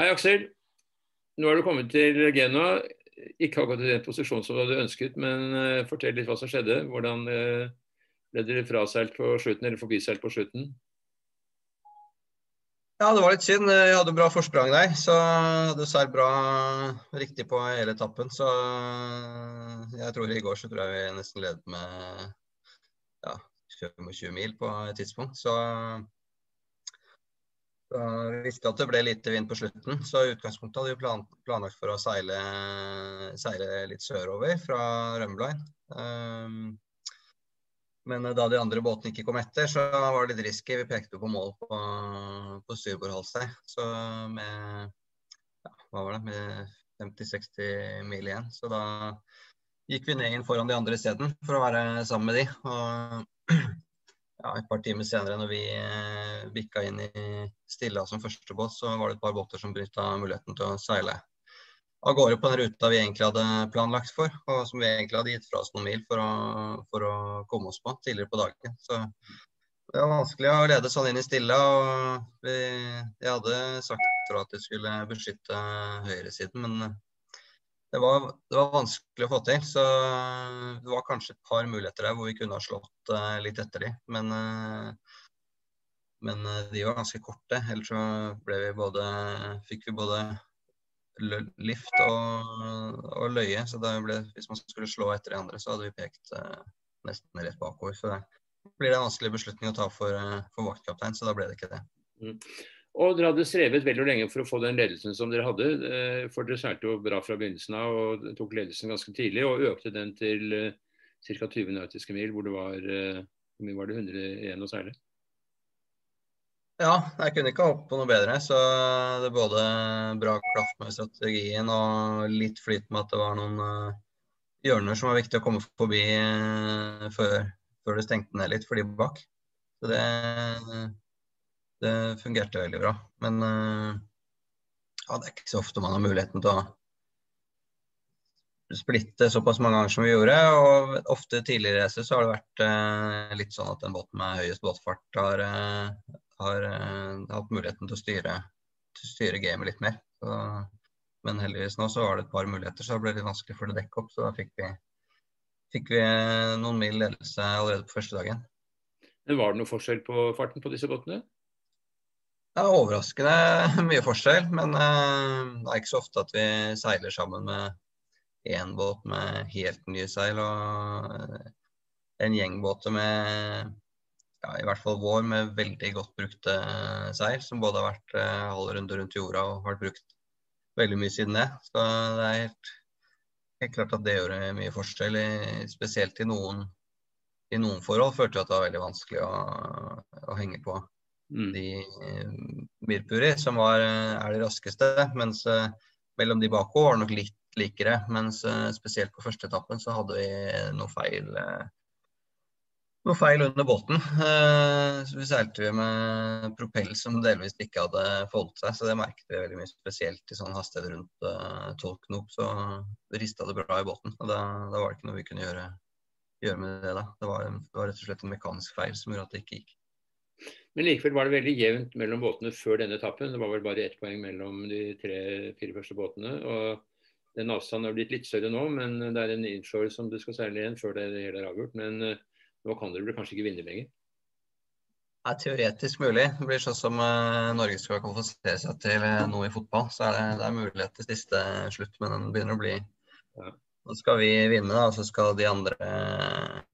Hei, Aksel. Nå er du kommet til Genoa. Ikke akkurat i den posisjonen som du hadde ønsket, men uh, fortell litt hva som skjedde. Hvordan uh, ble dere fraseilt på slutten, eller forbiseilt på slutten? Ja, det var litt synd. Jeg hadde bra forsprang der. Så hadde seilt bra riktig på hele etappen. Så jeg tror i går så tror jeg vi nesten ledet med ja, 20 mil på et tidspunkt. Så da visste at det ble lite vind på slutten, så i utgangspunktet hadde vi plan, planlagt for å seile, seile litt sørover fra Rømbeline. Um, men da de andre båtene ikke kom etter, så var det litt risky. Vi pekte på mål på, på styrbordhalvsteg. Så med ja, med 50-60 mil igjen. Så da gikk vi ned inn foran de andre isteden for å være sammen med de. Og ja, et par timer senere, når vi eh, bikka inn i Stilla som første båt, så var det et par båter som benytta muligheten til å seile av gårde på den ruta vi egentlig hadde planlagt for, og som vi egentlig hadde gitt fra oss noen mil for å, for å komme oss på tidligere på dagen. Så det var vanskelig å lede sånn inn i Stilla. og vi, Jeg hadde sagt for at jeg skulle beskytte høyresiden, men det var, det var, vanskelig å få til. Så det var kanskje et par muligheter der hvor vi kunne ha slått uh, litt etter de. Men, uh, men uh, de var ganske korte. Ellers så ble vi både, fikk vi både lift og, og løye. Så ble, hvis man skulle slå etter de andre, så hadde vi pekt nesten rett bakover. Så det blir det en vanskelig beslutning å ta for, for vaktkaptein, så da ble det ikke det. Mm. Og dere hadde strevet veldig lenge for å få den ledelsen som dere hadde. Eh, for dere seilte jo bra fra begynnelsen av og tok ledelsen ganske tidlig. Og økte den til eh, ca. 20 nautiske mil, hvor det var, eh, hvor mye var det, 100 igjen å seile? Ja, jeg kunne ikke håpe på noe bedre. Så det er både bra klaff med strategien og litt flyt med at det var noen hjørner som var viktig å komme forbi før, før det stengte ned litt for de bak. Så det det fungerte veldig bra. Men uh, ja, det er ikke så ofte man har muligheten til å splitte såpass mange ganger som vi gjorde. Og ofte tidligere racer så har det vært uh, litt sånn at en båt med høyest båtfart har, uh, har hatt muligheten til å styre, til å styre gamet litt mer. Så, men heldigvis nå så var det et par muligheter, så det ble litt vanskelig for det å dekke opp. Så da fikk vi, fikk vi noen mil ledelse allerede på første dagen. Men Var det noe forskjell på farten på disse båtene? Det er overraskende mye forskjell, men uh, det er ikke så ofte at vi seiler sammen med én båt med helt nye seil og uh, en gjengbåt med ja, i hvert fall vår med veldig godt brukte uh, seil, som både har vært halv runde rundt jorda og vært brukt veldig mye siden det. Så det er helt, helt klart at det gjør mye forskjell, spesielt i noen, i noen forhold følte jeg at det var veldig vanskelig å, å henge på mm. de eh, Mirpuri, som var, eh, er de raskeste. Mens eh, mellom de bakover var det nok litt likere. Mens spesielt på første etappen så hadde vi noe feil noe feil under båten. Så vi seilte vi med propell som delvis ikke hadde forholdt seg, så det merket vi veldig mye spesielt i sånn hastighet rundt 12 knop. Så rista det bra i båten. og da, da, var det ikke noe vi kunne gjøre, gjøre med det da. Det var, det var, rett og slett en mekanisk feil som gjorde at det ikke gikk. Men likevel var det veldig jevnt mellom båtene før denne etappen. Det var vel bare ett poeng mellom de tre-fire første båtene. og Den avstanden har blitt litt større nå, men det er en inshore som du skal seile igjen før det hele er avgjort. Men uh, nå kan dere kanskje ikke vinne lenger? Det er teoretisk mulig. Det blir sånn som uh, Norge skal kvalifisere seg til uh, noe i fotball. Så er det, det er mulighet til siste slutt, men den begynner å bli ja. Nå skal vi vinne, da, og så skal de andre Eh,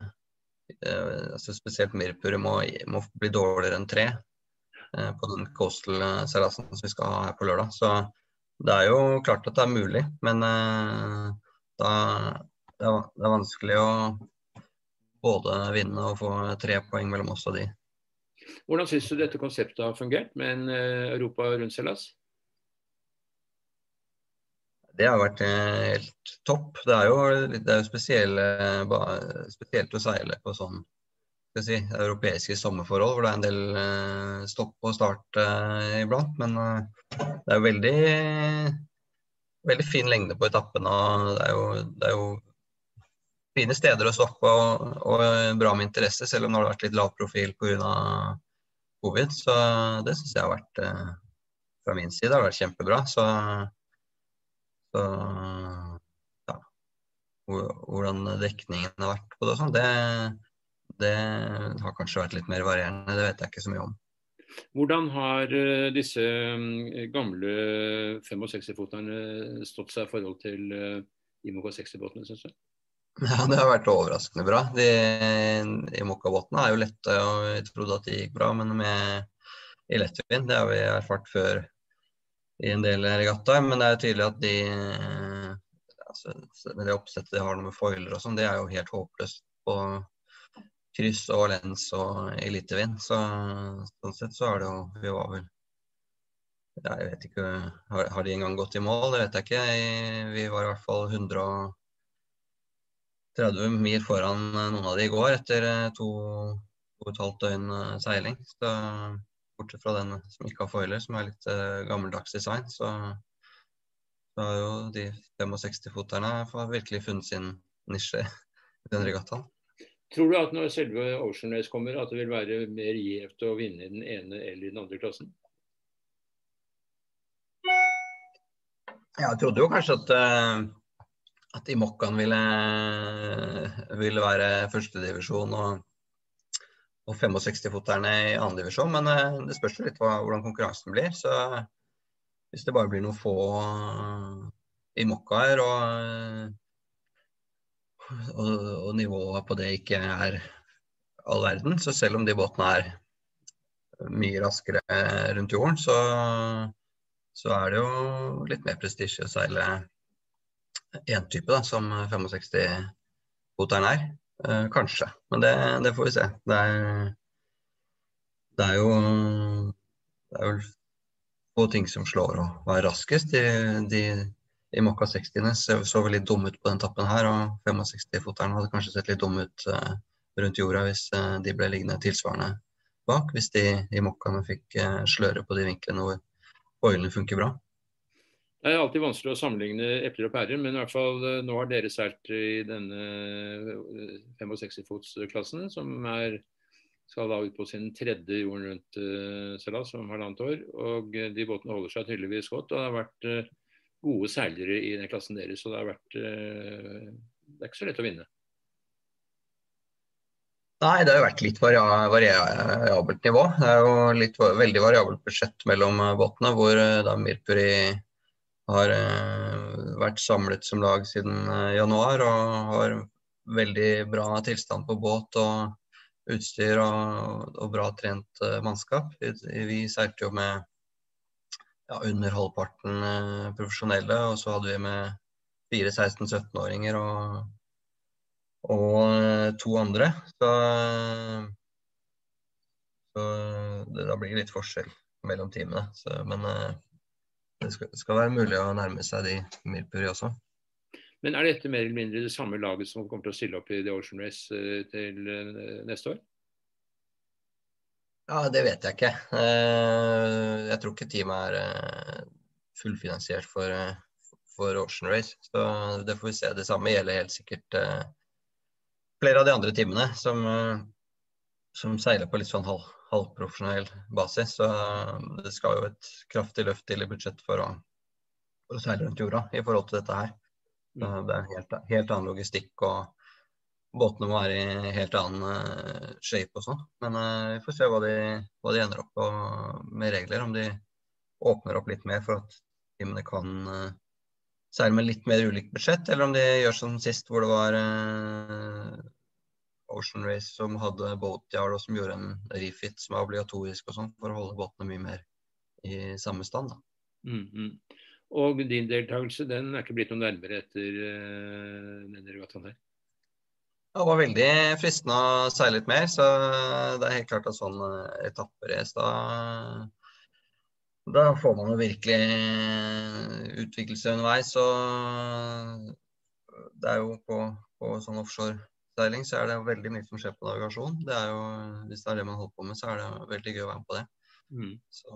altså spesielt Mirpur må, må, bli dårligere enn tre eh, på den coastal-seilasen som vi skal ha her på lørdag. Så det er jo klart at det er mulig, men eh, da, det er vanskelig å både vinne og få tre poeng mellom oss og de. Hvordan syns du dette konseptet har fungert med en Europa rundt seilas? Det har vært eh, helt topp. Det er jo, det er jo spesielle, spesielt å seile på sånn si, europeiske sommerforhold, hvor det er en del eh, stopp og start eh, iblant. Men det er jo veldig, veldig fin lengde på etappen. og det det er jo fine steder å stoppe og, og, bra med interesse, selv om det har vært litt lav profil pga. covid. Så det syns jeg har vært fra min side har vært kjempebra. Så, så ja. Hvordan dekningen har vært på det og sånn, det, det har kanskje vært litt mer varierende. Det vet jeg ikke så mye om. Hvordan har uh, disse um, gamle 65-foterne stått seg i forhold til Imoka 60-båtene, syns du? Ja, det har vært overraskende bra. De Imoka-båtene er jo lette, og vi trodde at de gikk bra. Men med i lettvint, det har vi erfart før i en del regattaer. Men det er jo tydelig at de altså, med det oppsettet de har med foiler og sånn, det er jo helt håpløst på kryss og lens og elitevind. Så sånn sett så er det jo Vi var vel jeg vet ikke, har, har de engang gått i mål? Det vet jeg ikke. Vi var i hvert fall 100 30 mil foran eh, noen av de i går etter eh, to, og et halvt døgn eh, seiling. Så, bortsett fra den som ikke har foiler, som er litt uh, gammeldags design, så, så har jo de 65-foterne virkelig funnet sin nisje i den regattaen. Tror du at når selve Ocean Race kommer, at det vil være mer gjevt å vinne i den ene eller den andre klassen? Jeg trodde jo kanskje at uh, at Imokkan ville, ville være førstedivisjon og, og 65-foterne i andredivisjon. Men eh, det spørs litt hva, hvordan konkurransen blir. Så hvis det bare blir noen få Imokkaer og, og, og nivået på det ikke er all verden, så selv om de båtene er mye raskere rundt jorden, så, så er det jo litt mer prestisje å seile én type, da, som 65-foteren er. Eh, kanskje, men det, det, får vi se. Det er, det er jo det er vel få ting som slår å være raskest. De, de i Mokka 60-ene så, så vel litt dumme ut på den tappen her, og 65-foteren hadde kanskje sett litt dumme ut uh, rundt jorda hvis uh, de ble liggende tilsvarende bak. Hvis de i Mokkaene fikk uh, sløre på de vinklene hvor foilene funker bra. Det er alltid vanskelig å sammenligne epler og pærer, men i hvert fall eh, nå har dere seilt i denne 65-fotsklassen, eh, som er, skal da ut på sin tredje jorden rundt-seilas uh, om halvannet år. Og de båtene holder seg tydeligvis godt. Og det har vært gode seilere i den klassen deres, så det har vært Det er ikke så lett å vinne. Nei, det har jo vært litt variabelt nivå. Det er jo litt, veldig variabelt budsjett mellom båtene, hvor da Mirpuri har eh, vært samlet som lag siden eh, januar og har veldig bra tilstand på båt og utstyr og, og bra trent eh, mannskap. Vi, seilte jo med ja, under halvparten profesjonelle, og så hadde vi med fire 16-17-åringer og, og to andre. Så, så det, da blir det litt forskjell mellom teamene. Så, men det skal, skal, være mulig å nærme seg de Milpuri også. Men er dette mer eller mindre det samme laget som kommer til å stille opp i The Ocean Race eh, til eh, neste år? Ja, Det vet jeg ikke. Eh, jeg tror ikke teamet er fullfinansiert for, for Ocean Race. Så det får vi se. Det samme gjelder helt sikkert flere av de andre teamene som, som seiler på litt sånn halv, halvprofesjonell basis. Så det skal jo et kraftig løft til i budsjett for å, for å seile rundt jorda i forhold til dette her. Så mm. det er en helt, helt annen logistikk, og båtene må være i helt annen uh, shape og sånn. Men uh, vi får se hva de, hva de, ender opp på med regler. Om de åpner opp litt mer for at teamene kan uh, seile med litt mer ulikt budsjett, eller om de gjør som sist, hvor det var Ocean Race som hadde boatyard og som gjorde en refit som er obligatorisk og sånn, for å holde båtene mye mer i samme stand. Mm, -hmm. Og din deltakelse den er ikke blitt noe nærmere etter uh, denne regattaen her? Det var veldig fristende å seile litt mer, så det er helt klart at sånn uh, etapperace da da får man jo virkelig utvikle seg underveis. Og det er jo på, på sånn offshore seiling så er det veldig mye som skjer på navigasjon. Det er jo, hvis det er det man holder på med, så er det veldig gøy å være med på det. Mm. Så,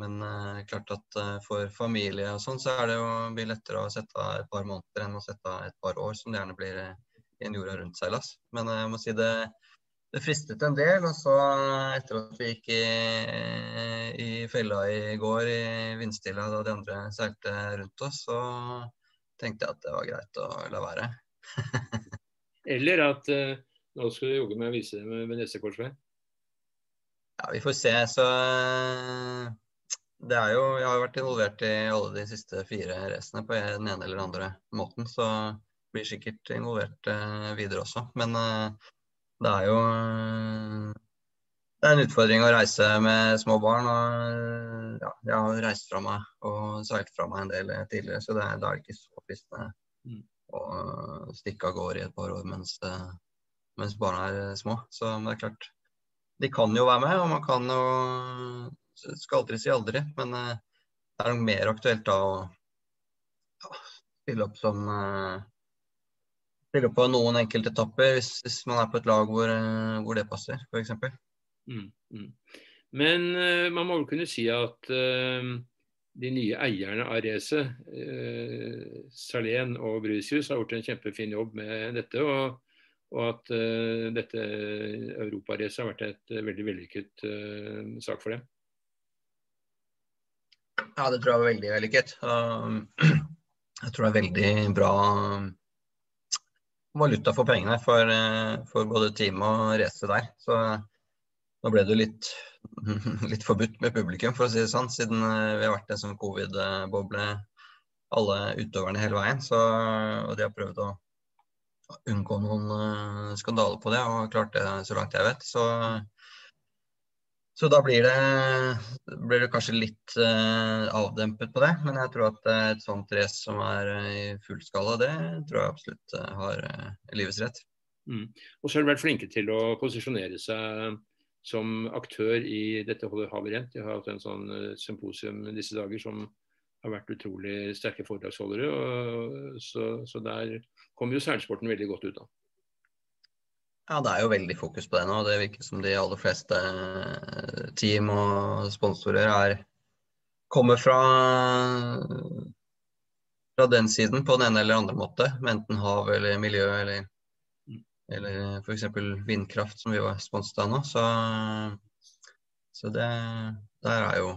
men uh, klart at uh, for familie og sånn, så er det jo blir lettere å sette av et par måneder enn å sette av et par år, som det gjerne blir uh, i en jorda rundt-seilas. Men jeg må si det, det fristet en del. Og så etter at vi gikk i, i fella i går i vindstilla da de andre seilte rundt oss, så tenkte jeg at det var greit å la være. Eller at uh, nå skal du jogge med å vise det med, med neste korsvei? Ja, vi får se. Så det er jo Jeg har vært involvert i alle de siste fire racene på den ene eller den andre måten, så blir sikkert involvert uh, videre også. Men uh, det er jo det er en utfordring å reise med små barn. og ja, Jeg har reist fra meg og seilt fra meg en del tidligere, så det, er det ikke så fristende mm. Stikke av gårde i et par år mens, mens barna er små. Så det er klart, de kan jo være med, og man kan jo Skal aldri si aldri, men det er nok mer aktuelt da å ja, stille opp som stille på noen enkeltetapper hvis, hvis man er på et lag hvor, eh, hvor det passer, f.eks. Mm, mm. Men man må vel kunne si at uh, de nye eierne av racet, eh, Salén og Brusius, har gjort en kjempefin jobb med dette. Og, og at eh, dette europaracet har vært et veldig vellykket sak for dem. Ja, det tror jeg var veldig vellykket. jeg tror det er veldig bra valuta for pengene for, eh, for både team og racet der. Så nå ble det litt, litt, forbudt med publikum, for å si det sånn, siden eh, vi har vært en sånn covid-boble alle utøverne hele veien. Så, og de har prøvd å unngå noen eh, skandaler på det, og klart det så langt jeg vet. Så så da blir det, blir det kanskje litt uh, avdempet på det. Men jeg tror at et sånt race som er i full skala, det tror jeg absolutt har livets rett. Mm. Og så har de vært flinke til å posisjonere seg som aktør i dette havet rent. De har hatt en sånn symposium disse dager som har vært utrolig sterke foredragsholdere. Og, så, så der kommer jo seilsporten veldig godt ut av. Ja, det er jo veldig fokus på det nå. Det virker som de aller fleste eh, team og sponsorer er kommer fra, fra den siden på den ene eller andre måte. Med enten hav eller miljø eller, eller f.eks. vindkraft, som vi var sponset av nå. Så, så det, der, er jo,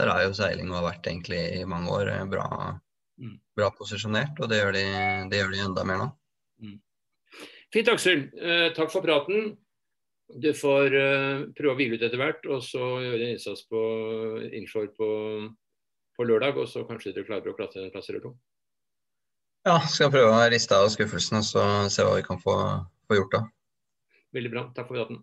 der er jo seiling og har vært egentlig i mange år eh, bra, mm. bra posisjonert. Og det gjør, de, det gjør de enda mer nå. Mm. Fint, Aksel. Eh, takk for praten. Du får eh, prøve å hvile ut etter hvert, og så gjøre en innsats på innshore på, på, lørdag. Og så kanskje du klarer å klatre en plass eller to. Ja, skal prøve å riste av skuffelsen og se hva vi kan få, få gjort da. Veldig bra. Takk for praten.